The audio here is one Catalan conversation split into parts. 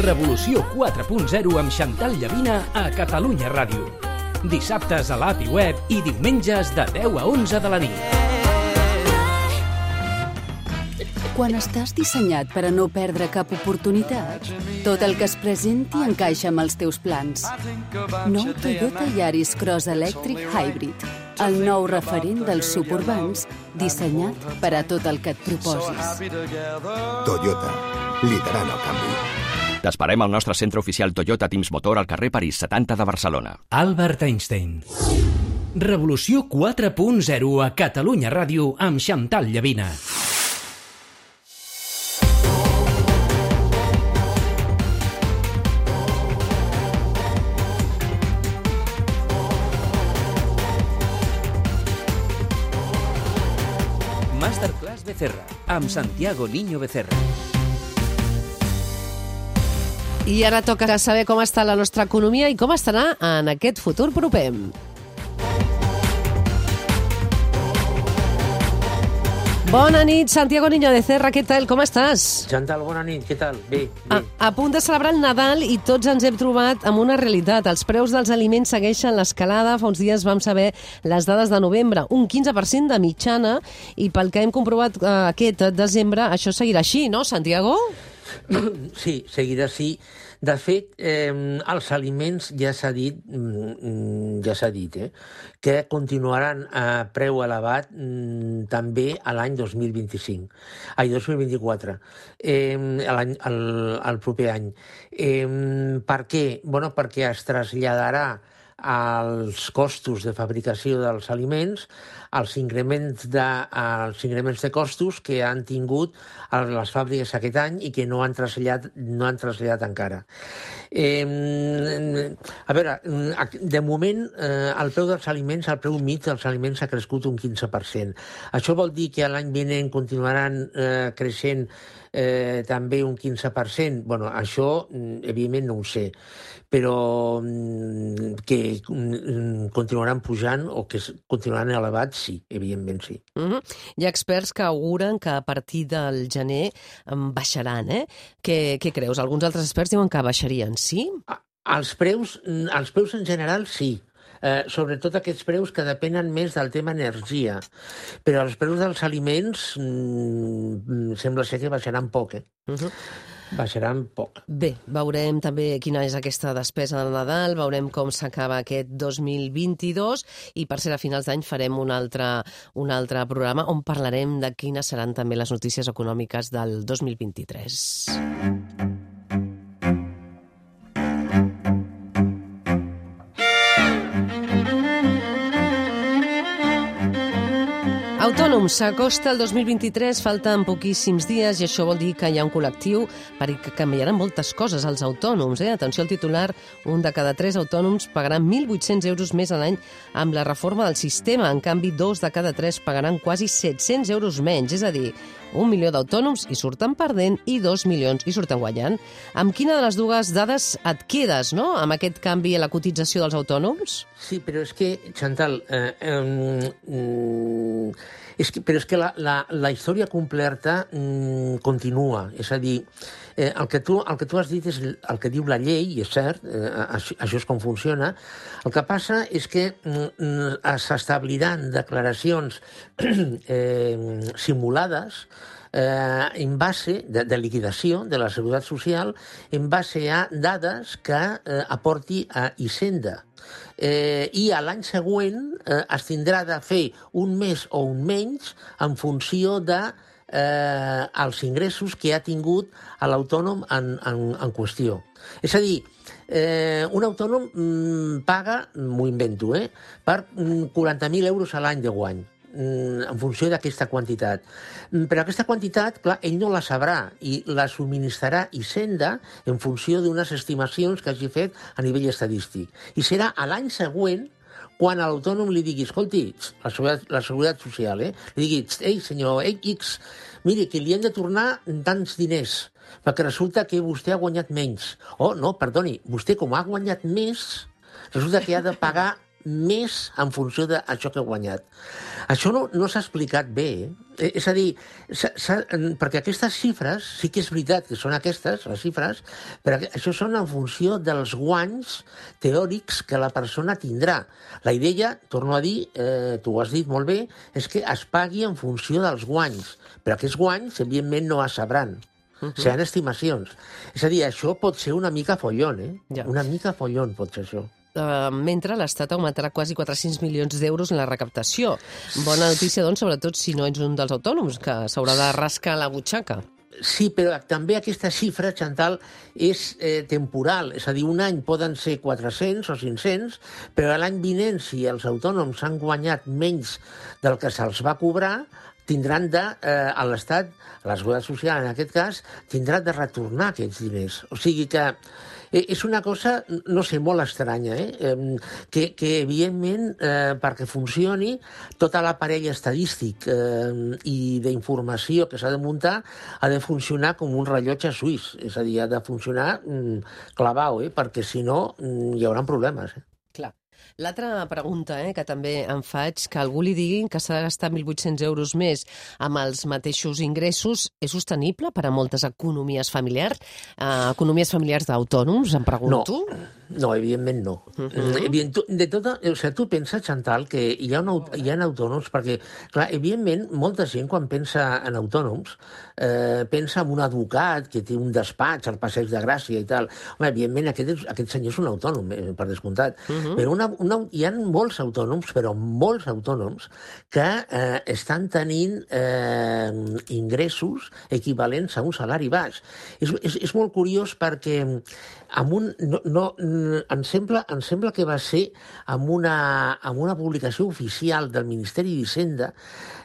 Revolució 4.0 amb Xantal Llavina a Catalunya Ràdio. Dissabtes a l'API web i diumenges de 10 a 11 de la nit. Quan estàs dissenyat per a no perdre cap oportunitat, tot el que es presenti encaixa amb els teus plans. Nou Toyota Yaris Cross Electric Hybrid, el nou referent dels suburbans, dissenyat per a tot el que et proposis. Toyota, liderant el canvi. T'esperem al nostre centre oficial Toyota Teams Motor al carrer París 70 de Barcelona. Albert Einstein. Revolució 4.0 a Catalunya Ràdio amb Xantal Llavina. Masterclass Becerra, amb Santiago Niño Becerra. I ara toca saber com està la nostra economia i com estarà en aquest futur proper. Bona nit, Santiago Niño de Cerra, què tal? Com estàs? Chantal, bona nit, què tal? Bé, bé. A, a punt de celebrar el Nadal i tots ens hem trobat amb una realitat. Els preus dels aliments segueixen l'escalada. Fa uns dies vam saber les dades de novembre, un 15% de mitjana, i pel que hem comprovat eh, aquest desembre, això seguirà així, no, Santiago? Sí, seguirà així. De fet, eh, els aliments ja s'ha dit, mm, ja s'ha dit, eh, que continuaran a preu elevat mm, també a l'any 2025, ai, 2024, eh, l'any- el, el proper any. Eh, per què? Bueno, perquè es traslladarà als costos de fabricació dels aliments, als increments de, als increments de costos que han tingut les fàbriques aquest any i que no han traslladat, no han traslladat encara. Eh, a veure, de moment eh, el preu dels aliments, el preu mig dels aliments ha crescut un 15%. Això vol dir que l'any vinent continuaran eh, creixent eh, també un 15%. bueno, això, mm, evidentment, no ho sé però mm, que mm, continuaran pujant o que continuaran elevats, sí, evidentment sí. Mm -hmm. Hi ha experts que auguren que a partir del gener baixaran, eh? Què, què creus? Alguns altres experts diuen que baixarien, sí? Els preus, mm, els preus en general, sí. Eh, sobretot aquests preus que depenen més del tema energia. Però els preus dels aliments mm, sembla ser que baixaran poc, eh? Mm -hmm. Baixaran poc. Bé, veurem també quina és aquesta despesa de Nadal, veurem com s'acaba aquest 2022 i per ser a finals d'any farem un altre, un altre programa on parlarem de quines seran també les notícies econòmiques del 2023. Autònoms, s'acosta el 2023, falten poquíssims dies i això vol dir que hi ha un col·lectiu perquè canviaran moltes coses als autònoms. Eh? Atenció al titular, un de cada tres autònoms pagaran 1.800 euros més a l'any amb la reforma del sistema. En canvi, dos de cada tres pagaran quasi 700 euros menys, és a dir, un milió d'autònoms hi surten perdent i dos milions hi surten guanyant. Amb quina de les dues dades et quedes, no?, amb aquest canvi a la cotització dels autònoms? Sí, però és que, Chantal, eh, eh, mm, és que, però és que la, la, la història completa mm, continua. És a dir, eh, el, que tu, el que tu has dit és el que diu la llei, i és cert, eh, això, això és com funciona. El que passa és que mm, s'establiran declaracions eh, simulades eh, en base de, de liquidació de la Seguretat Social en base a dades que eh, aporti a Hisenda. Eh, I a l'any següent eh, es tindrà de fer un més o un menys en funció de eh, els ingressos que ha tingut a l'autònom en, en, en qüestió. És a dir, eh, un autònom mm, paga, m'ho invento, eh, per mm, 40.000 euros a l'any de guany mm, en funció d'aquesta quantitat. Mm, Però aquesta quantitat, clar, ell no la sabrà i la subministrarà Hisenda en funció d'unes estimacions que hagi fet a nivell estadístic. I serà a l'any següent quan l'autònom li digui, escolti, la seguretat, la seguretat social, eh? li digui, ei, senyor X, miri, que li hem de tornar tants diners, perquè resulta que vostè ha guanyat menys. Oh, no, perdoni, vostè com ha guanyat més, resulta que ha de pagar més en funció d'això que he guanyat. Això no, no s'ha explicat bé. Eh? És a dir, s ha, s ha, perquè aquestes xifres, sí que és veritat que són aquestes, les xifres, però això són en funció dels guanys teòrics que la persona tindrà. La idea, torno a dir, eh, tu ho has dit molt bé, és que es pagui en funció dels guanys. Però aquests guanys, evidentment, no es sabran. Uh -huh. Seran estimacions. És a dir, això pot ser una mica follon, eh? Ja. Una mica follon pot ser això. Uh, mentre l'Estat augmentarà quasi 400 milions d'euros en la recaptació. Bona notícia, doncs, sobretot si no ets un dels autònoms, que s'haurà de rascar la butxaca. Sí, però també aquesta xifra, Chantal, és eh, temporal. És a dir, un any poden ser 400 o 500, però l'any vinent, si els autònoms han guanyat menys del que se'ls va cobrar, tindran de, eh, a l'Estat, a la Seguretat Social en aquest cas, tindrà de retornar aquests diners. O sigui que eh, és una cosa, no sé, molt estranya, eh? eh que, que evidentment, eh, perquè funcioni, tota l'aparell estadístic eh, i d'informació que s'ha de muntar ha de funcionar com un rellotge suís, és a dir, ha de funcionar mm, clavau, eh? perquè si no mm, hi haurà problemes. Eh? L'altra pregunta eh, que també em faig, que algú li diguin que s'ha de gastar 1.800 euros més amb els mateixos ingressos, és sostenible per a moltes economies familiars? Eh, economies familiars d'autònoms, em pregunto? No, no, evidentment no. Uh -huh. Evident, tu, de tota, o sigui, tu pensa, Chantal, que hi ha, un, hi ha autònoms, perquè, clar, evidentment, molta gent, quan pensa en autònoms, eh, pensa en un advocat que té un despatx al Passeig de Gràcia i tal. Home, evidentment, aquest, és, aquest senyor és un autònom, eh, per descomptat. Uh -huh. Però una, una, hi ha molts autònoms, però molts autònoms, que eh, estan tenint eh, ingressos equivalents a un salari baix. És, és, és molt curiós perquè amb un, no, no, em, sembla, em sembla que va ser amb una, amb una publicació oficial del Ministeri d'Hisenda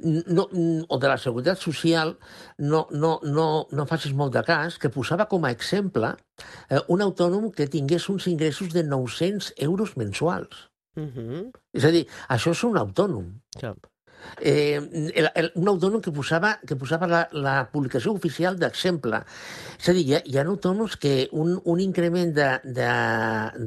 no, o de la Seguretat Social, no, no, no, no facis molt de cas, que posava com a exemple eh, un autònom que tingués uns ingressos de 900 euros mensuals. Uh -huh. És a dir, això és un autònom. Clar. Eh, el, el, un autònom que posava, que posava la, la publicació oficial d'exemple. És a dir, hi ha, hi ha autònoms que un, un increment de, de,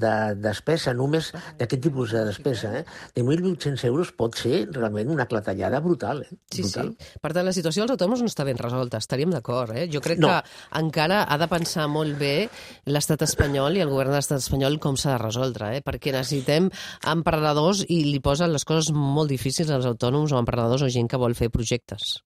de despesa, només d'aquest tipus de despesa, eh, de 1.800 euros pot ser realment una clatellada brutal. Eh? Sí, brutal. sí. Per tant, la situació dels autònoms no està ben resolta, estaríem d'acord. Eh? Jo crec No. que encara ha de pensar molt bé l'estat espanyol i el govern de l'estat espanyol com s'ha de resoldre, eh? perquè necessitem emprenedors i li posen les coses molt difícils als autònoms o emprenedors o gent que vol fer projectes.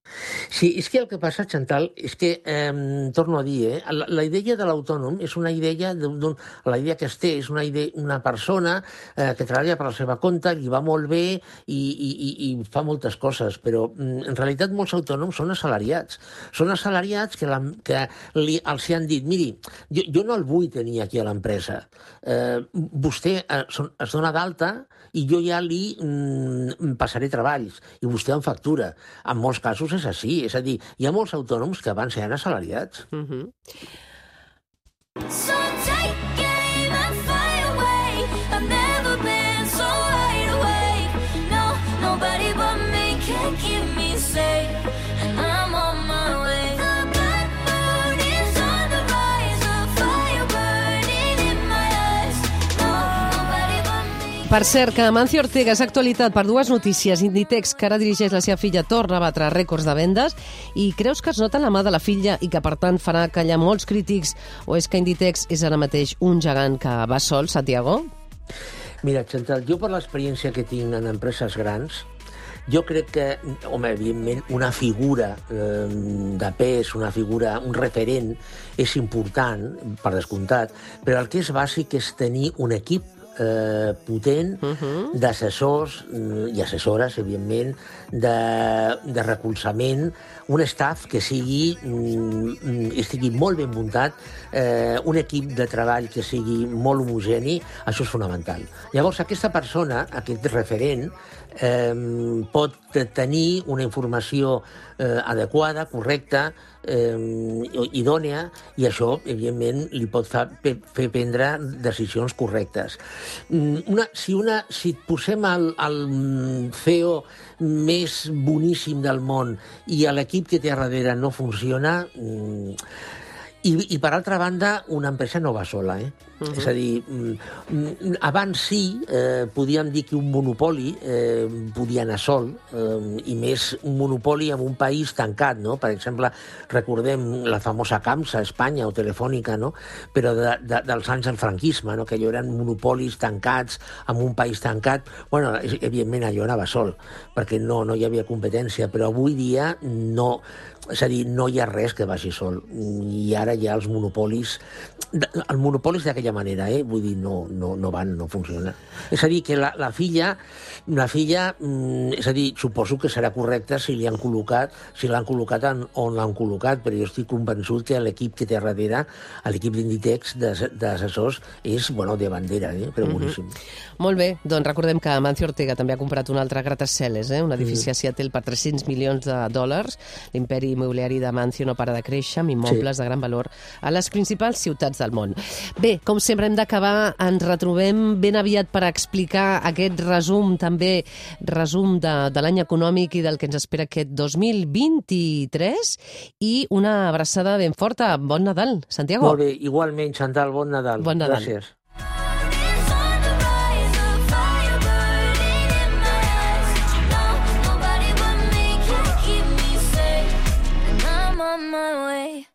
Sí, és que el que passa, Chantal, és que, eh, torno a dir, eh, la, la idea de l'autònom és una idea, d'un, la idea que es té és una, idea, una persona eh, que treballa per la seva compte, li va molt bé i, i, i, i fa moltes coses, però mm, en realitat molts autònoms són assalariats. Són assalariats que, la, que li, els han dit, miri, jo, jo no el vull tenir aquí a l'empresa. Eh, vostè eh, son- es dona d'alta i jo ja li mm, passaré treballs i vostè em factura. En molts casos és així, és a dir, hi ha molts autònoms que van ser assalariats. -huh. So Per cert, que Amancio Ortega és actualitat per dues notícies. Inditex, que ara dirigeix la seva filla, torna a batre rècords de vendes. I creus que es nota la mà de la filla i que, per tant, farà callar molts crítics? O és que Inditex és ara mateix un gegant que va sol, Santiago? Mira, Chantal, jo per l'experiència que tinc en empreses grans, jo crec que, home, evidentment, una figura eh, de pes, una figura, un referent, és important, per descomptat, però el que és bàsic és tenir un equip eh, potent uh -huh. d'assessors mm, i assessores, evidentment, de, de recolzament, un staff que sigui, mm, estigui molt ben muntat, eh, un equip de treball que sigui molt homogeni, això és fonamental. Llavors, aquesta persona, aquest referent, eh, pot tenir una informació eh, adequada, correcta, eh, idònea, i això, evidentment, li pot fa, pe, fer prendre decisions correctes. Mm, Una, si, una, si posem el, el CEO més boníssim del món i l'equip que té a darrere no funciona, mm, i, I, per altra banda, una empresa no va sola, eh? Uh -huh. És a dir, mm, mm, abans sí, eh, podíem dir que un monopoli eh, podia anar sol, eh, i més un monopoli en un país tancat, no? Per exemple, recordem la famosa CAMSA, Espanya, o Telefònica, no? Però de, de, dels anys del franquisme, no? Que allò eren monopolis tancats en un país tancat. Bueno, evidentment allò anava sol, perquè no, no hi havia competència, però avui dia no... És a dir, no hi ha res que vagi sol. I ara hi ha els monopolis... de- Els monopolis d'aquella manera, eh? Vull dir, no, no, no van, no funciona. És a dir, que la, la filla, la filla, mm, és a dir, suposo que serà correcte si li han col·locat, si l'han col·locat en, on l'han col·locat, però jo estic convençut que l'equip que té darrere, l'equip d'Inditex, d'ass- d'assessors, és, bueno, de bandera, eh? però boníssim. Molt bé, doncs recordem que Amancio Ortega també ha comprat un altre gratacel·les, eh? un edifici a Seattle per 300 milions de dòlars. L'imperi immobiliari d'Amancio no para de créixer amb immobles Sí. de gran valor a les principals ciutats del món. Bé, com sempre hem d'acabar, ens retrobem ben aviat per explicar aquest resum, també resum de, de l'any econòmic i del que ens espera aquest 2023 i una abraçada ben forta. Bon Nadal, Santiago. Molt bé, igualment, Chantal, bon Nadal. Bon Nadal. Gràcies. Bye.